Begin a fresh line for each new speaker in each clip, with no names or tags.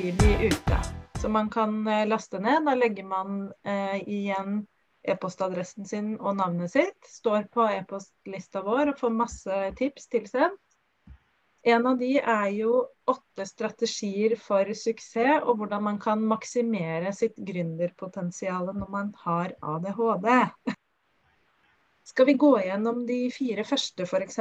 freebie-uke. Så man kan eh, laste ned. Da legger man eh, igjen e-postadressen sin og navnet sitt. Står på e-postlista vår og får masse tips tilsendt. En av de er jo åtte strategier for suksess, og hvordan man kan maksimere sitt gründerpotensial når man har ADHD. Skal vi gå gjennom de fire første, f.eks.?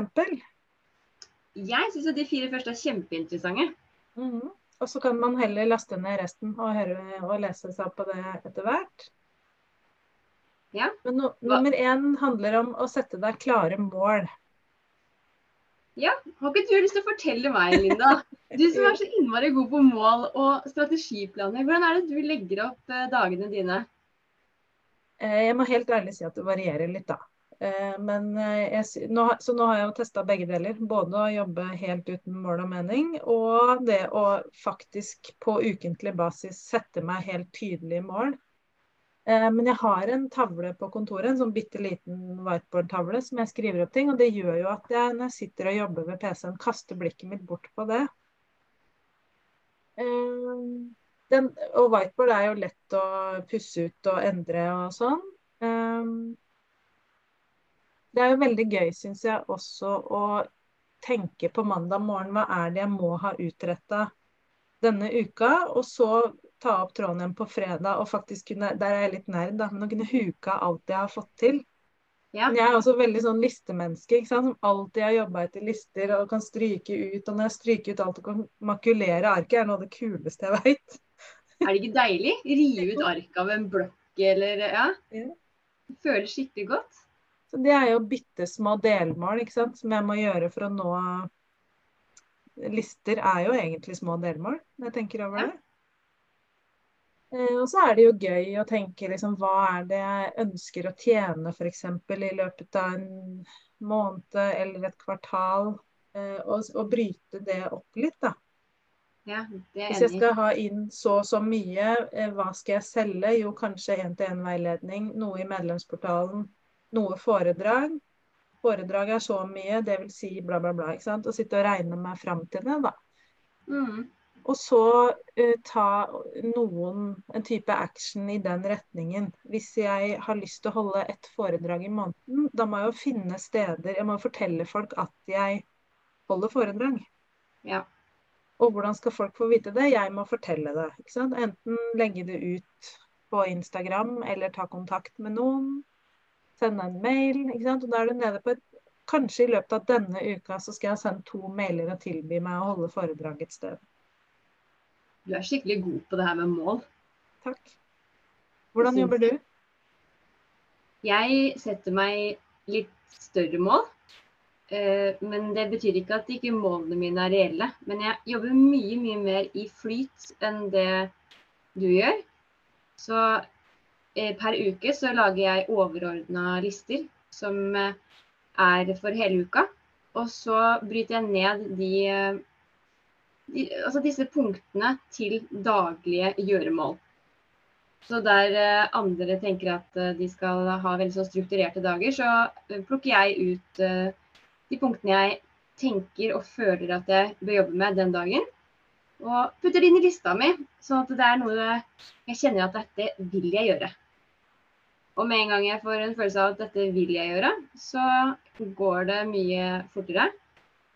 Jeg syns de fire første er kjempeinteressante.
Mm -hmm. Og så kan man heller laste ned resten og, høre, og lese seg på det etter hvert.
Ja.
Men no, nummer én handler om å sette deg klare mål.
Ja, har ikke du lyst til å fortelle meg, Linda? Du som er så innmari god på mål og strategiplaner. Hvordan er det du legger opp eh, dagene dine?
Eh, jeg må helt ærlig si at det varierer litt, da. Eh, men jeg, nå, så nå har jeg jo testa begge deler. Både å jobbe helt uten mål og mening, og det å faktisk på ukentlig basis sette meg helt tydelige mål. Eh, men jeg har en tavle på kontoret, en sånn bitte liten whiteboard-tavle som jeg skriver opp ting. Og det gjør jo at jeg når jeg sitter og jobber ved PC-en, kaster blikket mitt bort på det. Eh, den, og whiteboard er jo lett å pusse ut og endre og sånn. Det er jo veldig gøy, syns jeg, også å tenke på mandag morgen hva er det jeg må ha utretta denne uka, og så ta opp tråden igjen på fredag og faktisk kunne Der er jeg litt nerd, da, men å kunne huke alt jeg har fått til. Ja. Men jeg er også veldig sånn listemenneske, ikke sant? som alltid har jobba etter lister og kan stryke ut. Og når jeg stryker ut alt og kan makulere arket, er noe av det kuleste jeg veit.
Er det ikke deilig? Rive ut arket av en blokk eller Ja. Det Føles skikkelig godt.
Så det er jo bitte små delmål ikke sant? som jeg må gjøre for å nå Lister er jo egentlig små delmål, når jeg tenker over det. Eh, og så er det jo gøy å tenke liksom, hva er det jeg ønsker å tjene f.eks. i løpet av en måned eller et kvartal. Eh, og, og, bryte det opp litt, da.
Ja,
Hvis jeg skal ha inn så og så mye, eh, hva skal jeg selge? Jo, kanskje én-til-én-veiledning, noe i medlemsportalen, noe foredrag. Foredrag er så mye, dvs. Si bla, bla, bla. ikke sant? Og sitte og regne meg fram til det, da.
Mm.
Og så uh, ta noen, en type action i den retningen. Hvis jeg har lyst til å holde ett foredrag i måneden, da må jeg jo finne steder Jeg må fortelle folk at jeg holder foredrag.
Ja.
Og hvordan skal folk få vite det? Jeg må fortelle det. ikke sant? Enten legge det ut på Instagram, eller ta kontakt med noen. Sende en mail. Og da er du nede på et Kanskje i løpet av denne uka så skal jeg sende to mailer og tilby meg å holde foredrag et sted.
Du er skikkelig god på det her med mål.
Takk. Hvordan jobber du?
Jeg setter meg litt større mål. Eh, men det betyr ikke at ikke målene mine er reelle. Men jeg jobber mye, mye mer i flyt enn det du gjør. Så per uke så lager jeg overordna lister som eh, er for hele uka. Og så bryter jeg ned de altså disse punktene til daglige gjøremål. Så der eh, andre tenker at eh, de skal ha veldig så strukturerte dager, så eh, plukker jeg ut de punktene jeg tenker og føler at jeg bør jobbe med den dagen. Og putter det inn i lista mi, sånn at det er noe jeg kjenner at dette vil jeg gjøre. Og med en gang jeg får en følelse av at dette vil jeg gjøre, så går det mye fortere.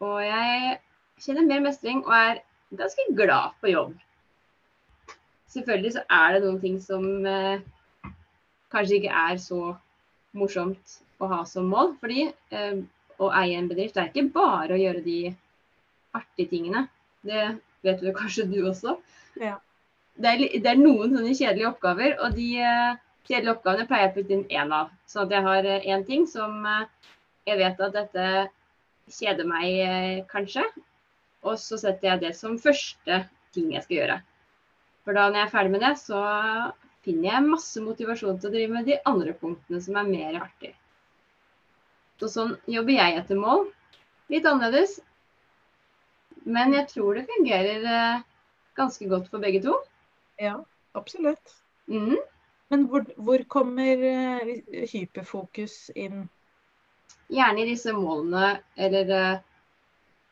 Og jeg kjenner mer mestring og er ganske glad på jobb. Selvfølgelig så er det noen ting som eh, kanskje ikke er så morsomt å ha som mål. Fordi eh, å eie en bedrift er ikke bare å gjøre de artige tingene. Det vet du kanskje du også.
Ja.
Det, er, det, er, noen sånne kjedelige oppgaver, og de eh, kjedelige oppgavene pleier jeg å putte inn én av. Så at jeg har én eh, ting som eh, jeg vet at dette kjeder meg eh, kanskje, og så setter jeg det som første ting jeg skal gjøre. For da når jeg er ferdig med det, så finner jeg masse motivasjon til å drive med de andre punktene som er mer artig. Så sånn jobber jeg etter mål. Litt annerledes. Men jeg tror det fungerer ganske godt for begge to.
Ja, absolutt.
Mm.
Men hvor, hvor kommer uh, hyperfokus inn?
Gjerne i disse målene eller uh,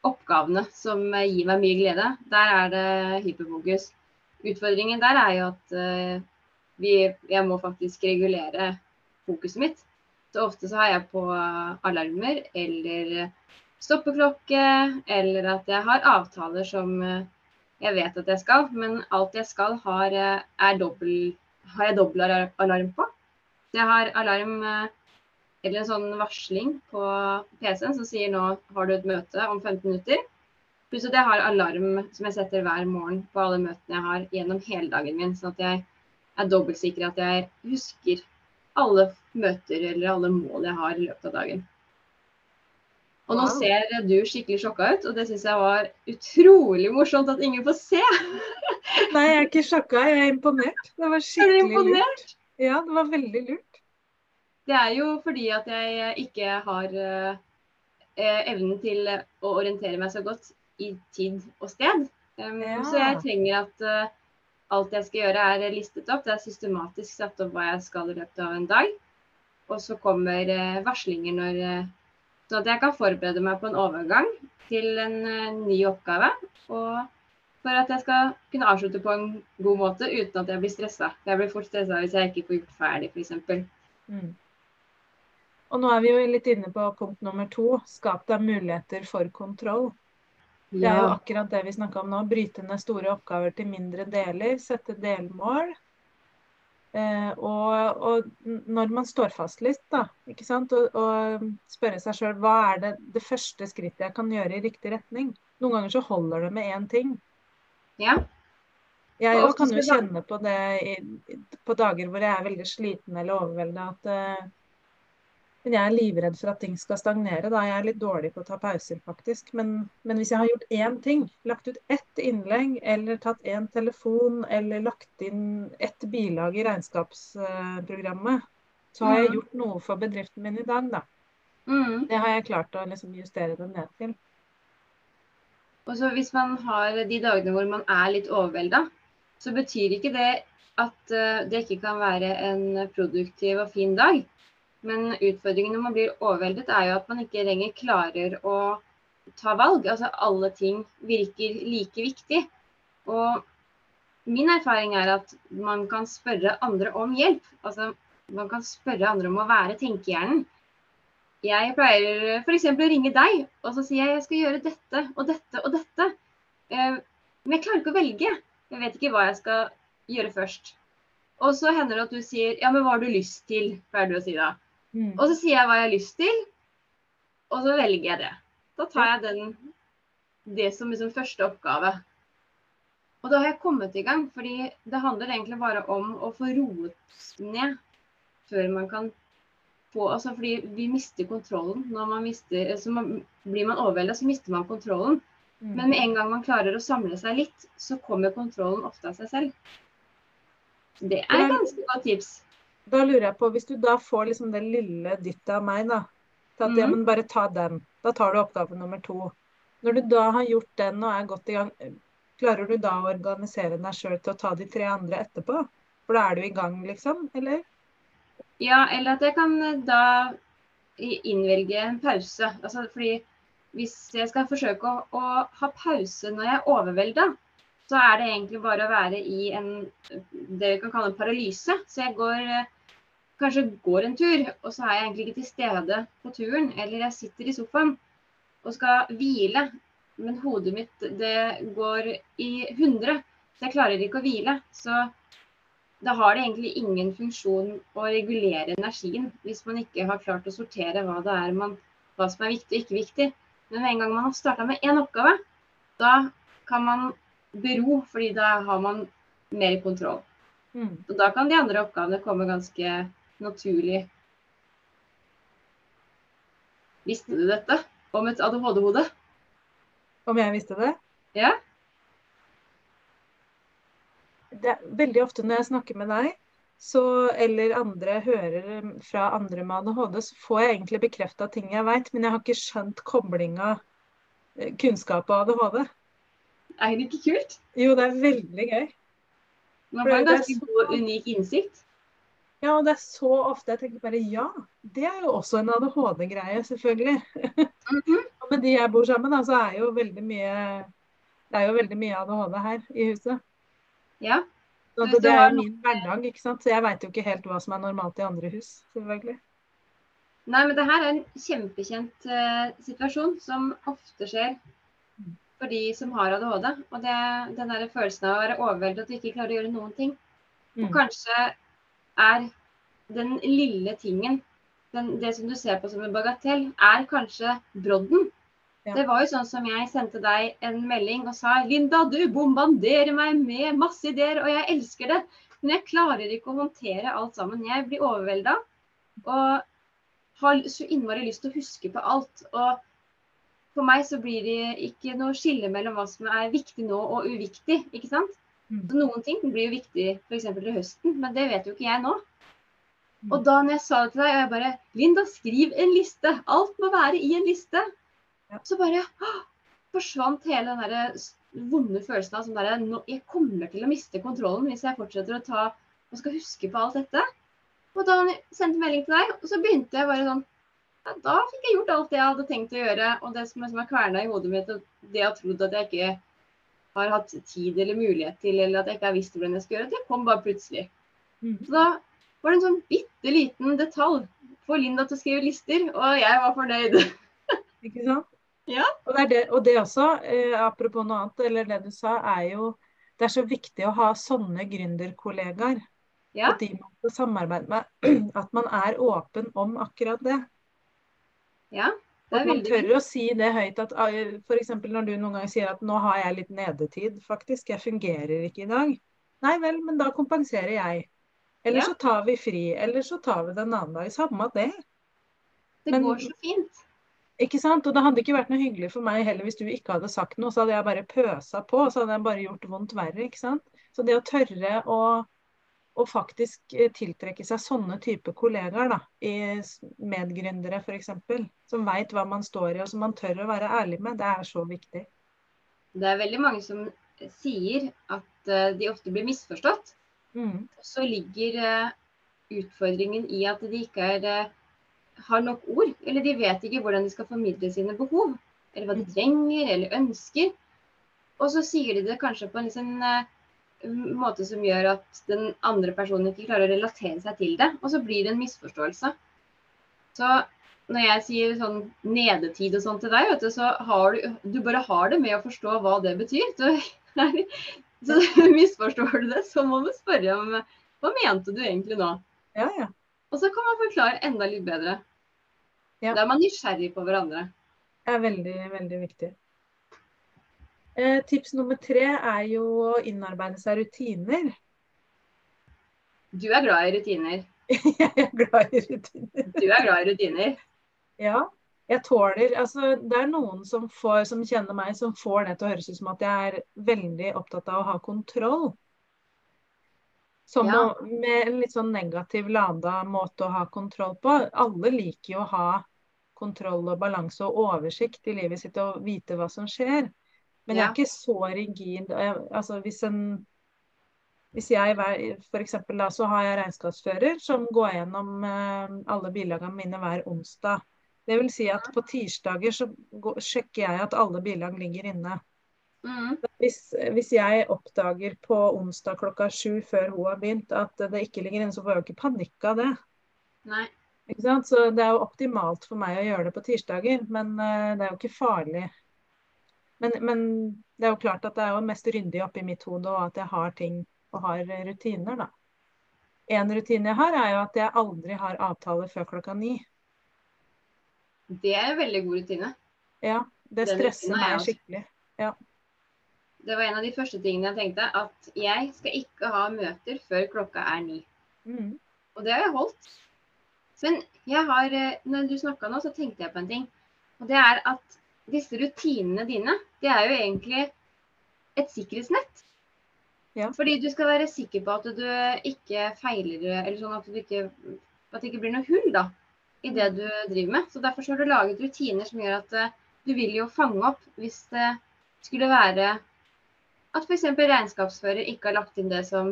oppgavene som gir meg mye glede, der er det hyperfokus. utfordringen der er jo at vi, jeg må faktisk regulere fokuset mitt. Så ofte så har jeg på alarmer eller stoppeklokke, eller at jeg har avtaler som jeg vet at jeg skal, men alt jeg skal har, er dobbel, har jeg dobbel alarm på. Så jeg har alarm eller en sånn varsling på PC-en som sier nå har du et møte om 15 minutter. Pluss at jeg har alarm som jeg setter hver morgen på alle møtene jeg har gjennom hele dagen min. Sånn at jeg er dobbeltsikker at jeg husker alle møter eller alle mål jeg har i løpet av dagen. Og nå ser du skikkelig sjokka ut, og det syns jeg var utrolig morsomt at ingen får se.
Nei, jeg er ikke sjokka, jeg er imponert. Det var skikkelig lurt. Ja, det var veldig lurt.
Det er jo fordi at jeg ikke har eh, evnen til å orientere meg så godt i tid og sted. Um, ja. Så jeg trenger at uh, alt jeg skal gjøre er listet opp. Det er systematisk satt opp hva jeg skal i løpet av en dag. Og så kommer uh, varslinger når uh, Sånn at jeg kan forberede meg på en overgang til en ny oppgave. Og for at jeg skal kunne avslutte på en god måte uten at jeg blir stressa. Jeg blir fort stressa hvis jeg ikke får gjort ferdig, f.eks. Mm.
Og nå er vi jo litt inne på punkt nummer to. Skap deg muligheter for kontroll. Det er jo akkurat det vi snakka om nå. Bryte ned store oppgaver til mindre deler. Sette delmål. Eh, og, og, når man står fast litt, da, ikke sant, og, og spørre seg sjøl hva er det, det første skrittet jeg kan gjøre i riktig retning. Noen ganger så holder det med én ting.
Ja.
Jeg òg kan jo kjenne på det i, på dager hvor jeg er veldig sliten eller overvelda, at uh, men jeg er livredd for at ting skal stagnere. Da jeg er litt dårlig på å ta pauser, faktisk. Men, men, hvis jeg har gjort én ting, lagt ut ett innlegg, eller tatt én telefon, eller lagt inn ett bilag i regnskapsprogrammet, så har jeg mm. gjort noe for bedriften min i dag, da. Mm. Det har jeg klart å liksom justere det ned til.
Og så Hvis man har de dagene hvor man er litt overvelda, så betyr ikke det at eh, det ikke kan være en produktiv og fin dag. Men utfordringen når man blir overveldet, er jo at man ikke lenger klarer å ta valg. Altså alle ting virker like viktig. Og min erfaring er at man kan spørre andre om hjelp. Altså man kan spørre andre om å være tenkehjernen. Jeg pleier f.eks. å ringe deg og så sier jeg jeg skal gjøre dette og dette og dette. Eh, men jeg klarer ikke å velge. Jeg vet ikke hva jeg skal gjøre først. Og så hender det at du sier ja, men hva har du lyst til, pleier du å si da. Mm. Og så sier jeg hva jeg har lyst til, og så velger jeg det. Da tar jeg den, det som liksom første oppgave. Og da har jeg kommet i gang, fordi det handler egentlig bare om å få roet ned før man kan få altså Fordi vi mister kontrollen. Når man mister, så man, blir man overveldet, så mister man kontrollen. Mm. Men med en gang man klarer å samle seg litt, så kommer kontrollen ofte av seg selv. Det er et ganske godt tips.
Da lurer jeg på, hvis du da får liksom det lille dyttet av meg, da. Til at mm. ja, men bare ta den. Da tar du oppgave nummer to. Når du da har gjort den og er godt i gang, klarer du da å organisere deg sjøl til å ta de tre andre etterpå? For da er du i gang, liksom? Eller?
Ja, eller at jeg kan eh, da innvelge en pause. Altså fordi hvis jeg skal forsøke å, å ha pause når jeg er overvelda, så er det egentlig bare å være i en det vi kan kalle en paralyse. Så jeg går kanskje går en tur, og så er jeg egentlig ikke til stede på turen. Eller jeg sitter i sofaen og skal hvile, men hodet mitt det går i 100. Så jeg klarer ikke å hvile. Så da har det egentlig ingen funksjon å regulere energien hvis man ikke har klart å sortere hva det er man, hva som er viktig og ikke viktig. Men med en gang man har starta med én oppgave, da kan man bero, fordi da har man mer kontroll. Mm. Og da kan de andre oppgavene komme ganske naturlig. Visste du dette om et ADHD-hode?
Om jeg visste det?
Ja.
Det er veldig ofte når jeg snakker med deg, så, eller andre hører fra andre med ADHD, så får jeg egentlig bekrefta ting jeg veit, men jeg har ikke skjønt koblinga eh, kunnskap og ADHD.
Er det ikke kult?
Jo, det er veldig gøy.
Man får en ganske god, unik innsikt.
Ja, og det er så ofte jeg tenker bare ja. Det er jo også en ADHD-greie, selvfølgelig. Mm -hmm. med de jeg bor sammen, da, så er jo veldig mye Det er jo veldig mye ADHD her i huset.
Ja.
Så det, det er jo min hverdag, ikke sant. Så jeg veit jo ikke helt hva som er normalt i andre hus, selvfølgelig.
Nei, men det her er en kjempekjent uh, situasjon som ofte skjer for de som har ADHD. Og det den der følelsen av å være overveldet og ikke klare å gjøre noen ting. Og
Mm.
kanskje er den lille tingen, den, det som du ser på som en bagatell, er kanskje brodden.
Ja.
Det var jo sånn som jeg sendte deg en melding og sa Linda, du bombarderer meg med masse ideer, og jeg elsker det. Men jeg klarer ikke å håndtere alt sammen. Jeg blir overvelda og har så innmari lyst til å huske på alt. Og for meg så blir det ikke noe skille mellom hva som er viktig nå og uviktig. ikke sant?
Mm.
Så Noen ting blir jo viktig f.eks. til høsten, men det vet jo ikke jeg nå.
Mm.
Og da når jeg sa det til deg, og jeg bare Linda, skriv en liste. Alt må være i en liste. Så bare å, forsvant hele den der vonde følelsen av sånn derre Jeg kommer til å miste kontrollen hvis jeg fortsetter å ta og skal huske på alt dette. Og da sendte jeg melding til deg, og så begynte jeg bare sånn ja, Da fikk jeg gjort alt det jeg hadde tenkt å gjøre. Og det som liksom har kverna i hodet mitt, og det jeg har trodd at jeg ikke har hatt tid eller mulighet til, eller at jeg ikke har visst hvordan jeg skal gjøre, det kom bare plutselig.
Mm.
Så da var det en sånn bitte liten detalj. Få Linda til å skrive lister, og jeg var fornøyd.
Ikke sant?
Ja.
Og det, det, og det også, eh, apropos noe annet, eller det du sa, er jo Det er så viktig å ha sånne gründerkollegaer.
Ja,
At de man skal samarbeide med. At man er åpen om akkurat det.
ja.
Man tør å si det høyt. at F.eks. når du noen ganger sier at nå har jeg litt nedetid, faktisk. Jeg fungerer ikke i dag. Nei vel, men da kompenserer jeg. Eller
Ja.
så tar vi fri. Eller så tar vi det en annen dag. Samme det.
Det
Men-
går så fint.
Ikke sant? Og det hadde ikke vært noe hyggelig for meg heller hvis du ikke hadde sagt noe. Så hadde jeg bare pøsa på, og så hadde jeg bare gjort vondt verre. ikke sant? Så det å tørre å, å faktisk eh, tiltrekke seg sånne type kollegaer, da, i medgründere f.eks., som veit hva man står i, og som man tør å være ærlig med, det er så viktig.
Det er veldig mange som sier at eh, de ofte blir misforstått.
Mm.
Så ligger eh, utfordringen i at de ikke er, eh, har nok ord. Eller de vet ikke hvordan de skal formidle sine behov. Eller hva de
Mm.
trenger eller ønsker. Og så sier de det kanskje på en liten... eh, måte som gjør at den andre personen ikke klarer å relatere seg til det. Og så blir det en misforståelse. Så når jeg sier sånn nedetid og sånn til deg, du, så har du, du bare har det med å forstå hva det betyr. Så, så misforstår du det, så må du spørre om hva mente du egentlig nå?
Ja, ja.
Og så kan man forklare enda litt bedre.
Ja.
Da er man nysgjerrig på hverandre.
Det er veldig, veldig viktig. Eh, tips nummer tre er jo å innarbeide seg rutiner.
Du er glad i rutiner.
Jeg er glad i rutiner.
Du er glad i rutiner.
Ja, jeg tåler Altså, det er noen som får, som kjenner meg, som får det til å høres ut som at jeg er veldig opptatt av å ha kontroll. Som
Ja.
å, med en litt sånn negativ lada måte å ha kontroll på. Alle liker jo å ha kontroll og balanse og oversikt i livet sitt og vite hva som skjer. Men jeg er ikke så rigid. Altså hvis en hvis jeg f.eks. da så har jeg regnskapsfører som går gjennom eh, alle bilagene mine hver onsdag. Det vil si at på tirsdager så sjekker jeg at alle bilag ligger inne.
Mm.
Hvis, hvis jeg oppdager på onsdag klokka sju før hun har begynt at det ikke ligger inne, så får jeg jo ikke panikk av det.
Nei.
Så det er jo optimalt for meg å gjøre det på tirsdager, men eh, det er jo ikke farlig. Men, men det er jo klart at det er jo mest ryddig oppi mitt hode, og at jeg har ting og har rutiner, da. En rutine jeg har, er jo at jeg aldri har avtale før klokka ni.
Det er en veldig god rutine.
Ja, det
Den
stresser meg skikkelig.
Det var en av de første tingene jeg tenkte. At jeg skal ikke ha møter før klokka er ni.
Mm.
Og det har jeg holdt. Men jeg har, eh, når du snakka nå, så tenkte jeg på en ting. Og det er at disse rutinene dine, det er jo egentlig et sikkerhetsnett.
Ja.
Fordi du skal være sikker på at du ikke feiler, eller sånn at, du ikke, at det ikke blir noe hull da, i det du driver med. Så Derfor så har du laget rutiner som gjør at eh, du vil jo fange opp hvis det skulle være at f.eks. regnskapsfører ikke har lagt inn det som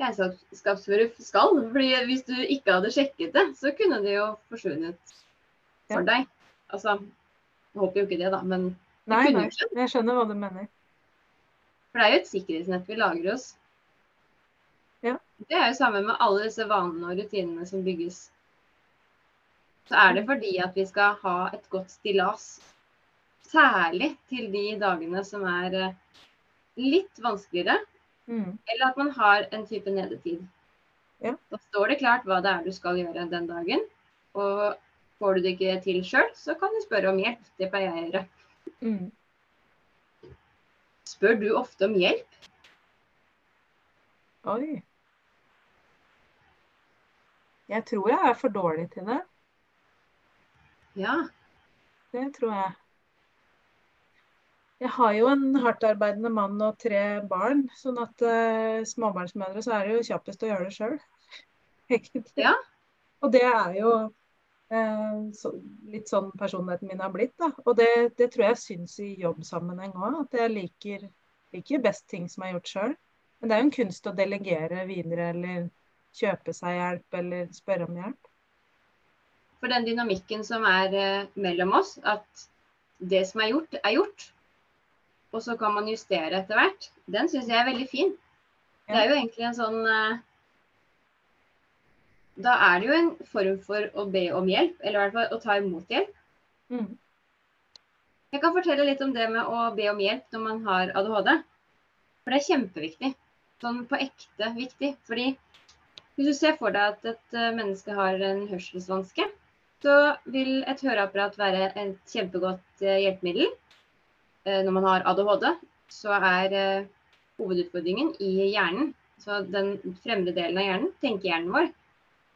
regnskapsfører skal. Fordi hvis du ikke hadde sjekket det, så kunne det jo forsvunnet for deg. Altså, jeg håper jo ikke det, da, men
Nei, nei, jeg skjønner hva du mener.
for det er jo et sikkerhetsnett vi lager oss. Ja. Det er jo sammen med alle disse vanene og rutinene som bygges. Så er det fordi at vi skal ha et godt stillas. Særlig til de dagene som er eh, litt vanskeligere,
Mm.
eller at man har en type nedetid.
Ja.
Da står det klart hva det er du skal gjøre den dagen. Og får du det ikke til sjøl, så kan du spørre om hjelp. Det pleier jeg å gjøre.
Mm.
Spør du ofte om hjelp?
Oi. Jeg tror jeg er for dårlig til det.
Ja.
Det tror jeg. Jeg har jo en hardtarbeidende mann og tre barn, sånn at uh, småbarnsmødre så er det jo kjappest å gjøre det sjøl.
Ja.
Og det er jo så, litt sånn personligheten min har blitt, da. Og det, det tror jeg syns i jobbsammenheng òg, at jeg liker, liker best ting som er gjort sjøl. Men det er jo en kunst å delegere videre, eller kjøpe seg hjelp, eller spørre om hjelp.
For den dynamikken som er eh, mellom oss, at det som er gjort, er gjort. Og så kan man justere etter hvert. Den syns jeg er veldig fin. Det er jo egentlig en sånn eh, Da er det jo en form for å be om hjelp, eller i hvert fall å ta imot hjelp.
Mm.
Jeg kan fortelle litt om det med å be om hjelp når man har ADHD. For det er kjempeviktig. Sånn på ekte viktig. Fordi hvis du ser for deg at et eh, menneske har en hørselsvanske, så vil et høreapparat være et kjempegodt eh, hjelpemiddel. Eh, Når man har ADHD, så er hovedutfordringen i hjernen. Så den fremre delen av hjernen, tenkehjernen vår.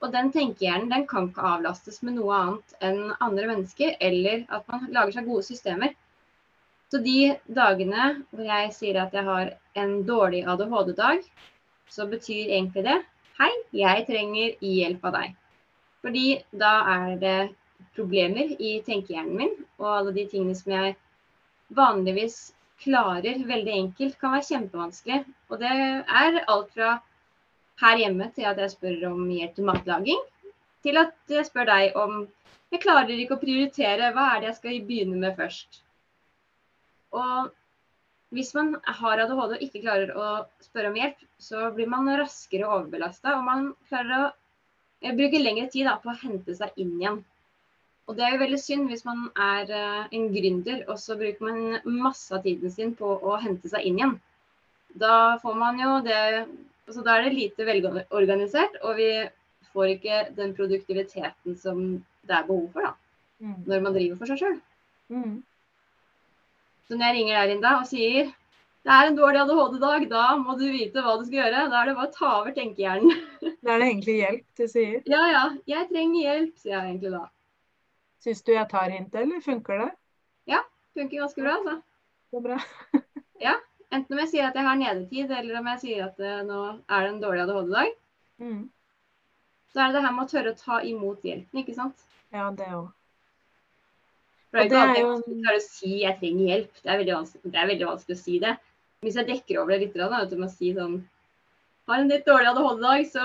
Og den tenkehjernen den kan ikke avlastes med noe annet enn andre mennesker, eller at man lager seg gode systemer. Så de dagene hvor jeg sier at jeg har en dårlig ADHD-dag, så betyr egentlig det Hei, jeg trenger hjelp av deg. Fordi da er det problemer i tenkehjernen min, og alle de tingene som jeg vanligvis klarer veldig enkelt, kan være kjempevanskelig. Og det er alt fra her hjemme til at jeg spør om hjelp til matlaging, til at jeg spør deg om jeg klarer ikke å prioritere, hva er det jeg skal begynne med først? Og hvis man har ADHD og ikke klarer å spørre om hjelp, så blir man raskere overbelasta, og man klarer å eh, bruke lengre tid da, på å hente seg inn igjen. Og det er jo veldig synd hvis man er eh, en gründer, og så bruker man masse av tiden sin på å hente seg inn igjen. Da får man jo det altså Da er det lite velorganisert, og vi får ikke den produktiviteten som det er behov for da,
Mm.
når man driver for seg sjøl.
Mm.
Så når jeg ringer der inn da og sier det er en dårlig ADHD-dag, da må du vite hva du skal gjøre. Da er det bare å ta over tenkehjernen.
Da er det egentlig hjelp du sier.
Ja ja, jeg trenger hjelp, sier jeg egentlig da.
Syns du jeg tar hintet, eller funker det?
Ja, Funker ganske bra, altså.
Så bra.
Enten om jeg sier at jeg har nedetid, eller om jeg sier at uh, nå er det en dårlig ADHD-dag,
Mm.
så er det det her med å tørre å ta imot hjelpen, ikke sant.
Ja, det òg.
For det er ikke alltid
jo
jeg klarer å si jeg trenger hjelp. Det er det er veldig vanskelig å si det. Hvis jeg dekker over det litt, da, vet du, med å si sånn Har en litt dårlig ADHD-dag, så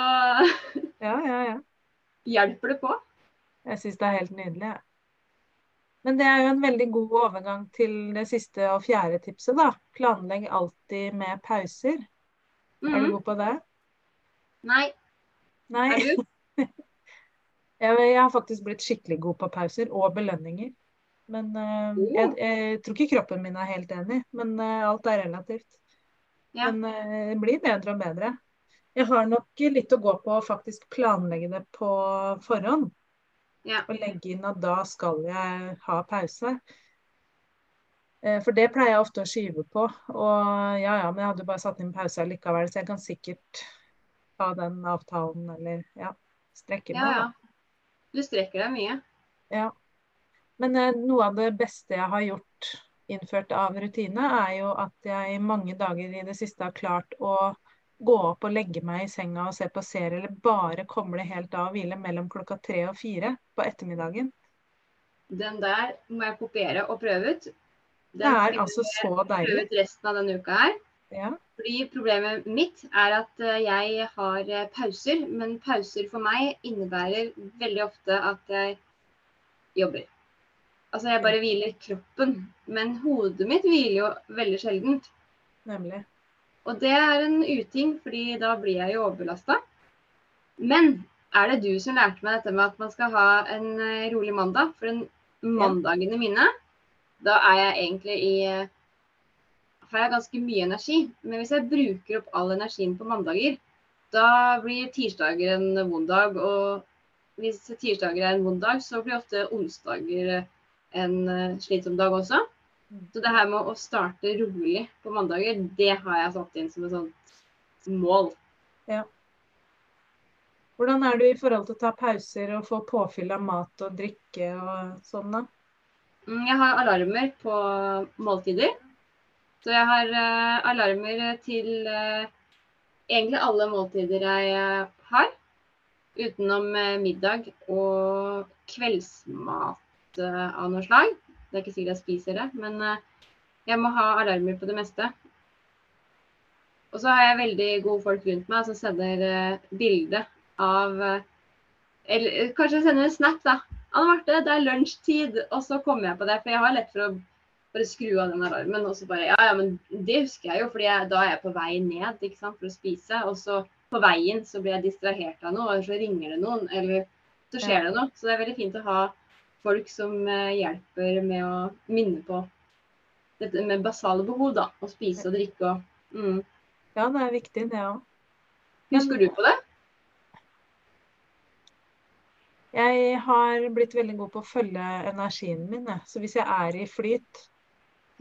Ja, ja, ja.
hjelper det på.
Jeg syns det er helt nydelig, jeg. Men det er jo en veldig god overgang til det siste og fjerde tipset, da. Planlegg alltid med pauser. Er du
Mhm.
god på det?
Nei,
Nei.
er du?
Jeg, jeg har faktisk blitt skikkelig god på pauser og belønninger. Men
uh,
jeg, jeg tror ikke kroppen min er helt enig, men uh, alt er relativt.
Ja.
Men uh, det blir bedre og bedre. Jeg har nok litt å gå på å faktisk planlegge det på forhånd.
Ja.
Og legge inn at da skal jeg ha pause. Eh, For det pleier jeg ofte å skyve på. Og ja ja, men jeg hadde bare satt inn pause likevel, så jeg kan sikkert ta den avtalen eller ja, strekke meg.
ja.
ja.
Du strekker deg mye.
Ja. Men eh, noe av det beste jeg har gjort innført av rutine, er jo at jeg i mange dager i det siste har klart å gå opp og legge meg i senga og se på serie, eller bare koble helt av og hvile mellom klokka tre og fire på ettermiddagen.
Den der må jeg kopiere og prøve ut. Den
Det er altså så deilig.
prøve ut resten av denne uka her.
Ja.
Fordi problemet mitt er at eh, jeg har eh, pauser, men pauser for meg innebærer veldig ofte at jeg jobber. Altså jeg bare hviler kroppen, men hodet mitt hviler jo veldig sjeldent.
Nemlig.
Og det er en uting, fordi da blir jeg jo overbelasta. Men er det du som lærte meg dette med at man skal ha en eh, rolig mandag? For den mandagene mine, da er jeg egentlig i har jeg ganske mye energi. Men hvis jeg bruker opp all energien på mandager, da blir tirsdager en vond dag. Og hvis tirsdager er en vond dag, så blir ofte onsdager en eh, slitsom dag også. Så det her med å starte rolig på mandager, det har jeg satt inn som et sånt mål.
Ja. Hvordan er du i forhold til å ta pauser og få påfyll av mat og drikke og sånn, da?
Mm, jeg har alarmer på måltider. Så jeg har uh, alarmer til uh, egentlig alle måltider jeg uh, har. Utenom middag og kveldsmat av noe slag. Det er ikke sikkert jeg spiser det, men jeg må ha alarmer på det meste. Og så har jeg veldig gode folk rundt meg som sender bilde av eh, Eller eh, kanskje sender en snap, da. Anne Marte, det er lunsjtid. Og så kommer jeg på det, for jeg har lett for å bare skru av den alarmen. Og så bare Ja, ja, men det husker jeg jo, for da er jeg på vei ned ikke sant, for å spise. Og så på veien så blir jeg distrahert av noe, og så ringer det noen, eller så skjer det noe. Så det er veldig fint å ha folk som eh, hjelper med å minne på dette med basale behov, da. Å spise og drikke og mm.
Ja, det er viktig, det òg.
Husker du på det?
Jeg har blitt veldig god på å følge energien min. Jeg. Så hvis jeg er i flyt,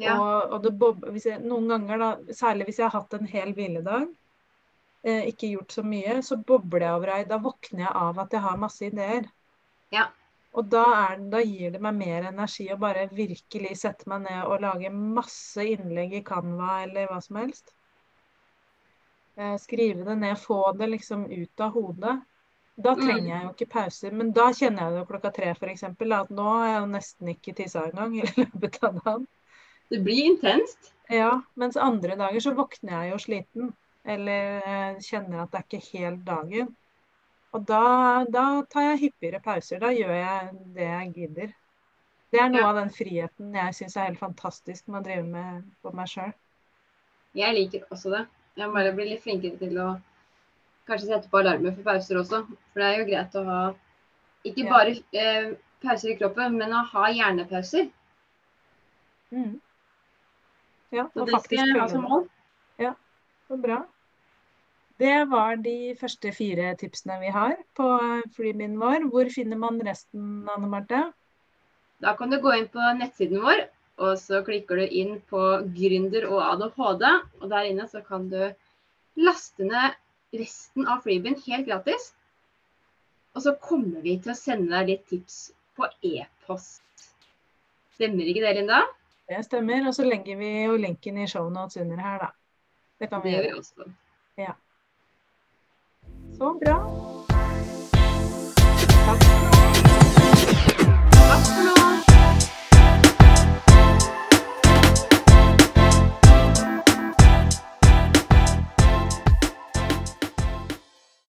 ja. og, og bob, jeg, noen ganger, da, særlig hvis jeg har hatt en hel hviledag, eh, ikke gjort så mye, så bobler jeg over ei. Da våkner jeg av at jeg har masse ideer.
Ja.
Og da, er, da, gir det meg mer energi å bare virkelig sette meg ned og lage masse innlegg i Canva eller hva som helst. Eh, skrive det ned, få det liksom ut av hodet. Da mm. trenger jeg jo ikke pauser. Men da kjenner jeg det jo klokka tre f.eks. At nå har jeg jo nesten ikke tissa engang i løpet av dagen.
Det blir intenst.
Ja, mens andre dager så våkner jeg jo sliten. Eller eh, kjenner at det er ikke helt dagen. Og da, da, tar jeg hyppigere pauser. Da gjør jeg det jeg gidder. Det er noe ja. av den friheten jeg syns er helt fantastisk med å drive med på meg sjøl.
Jeg liker også det. Jeg må bare bli litt flinkere til å kanskje sette på alarmer for pauser også. For det er jo greit å ha ikke bare eh, pauser i kroppen, men å ha hjernepauser.
Mm. Ja,
og faktisk skal jeg ha som mål.
Ja, så bra. Det var de første fire tipsene vi har på freebien vår. Hvor finner man resten, Anne Marte?
Da kan du gå inn på nettsiden vår, og så klikker du inn på gründer og ADHD. Og der inne så kan du laste ned resten av freebien helt gratis. Og så kommer vi til å sende deg litt tips på e-post. Stemmer ikke det, Linda?
Det stemmer. Og så legger vi jo linken i shownotes under her, da.
Det kan vi gjøre. også.
Ja. Så.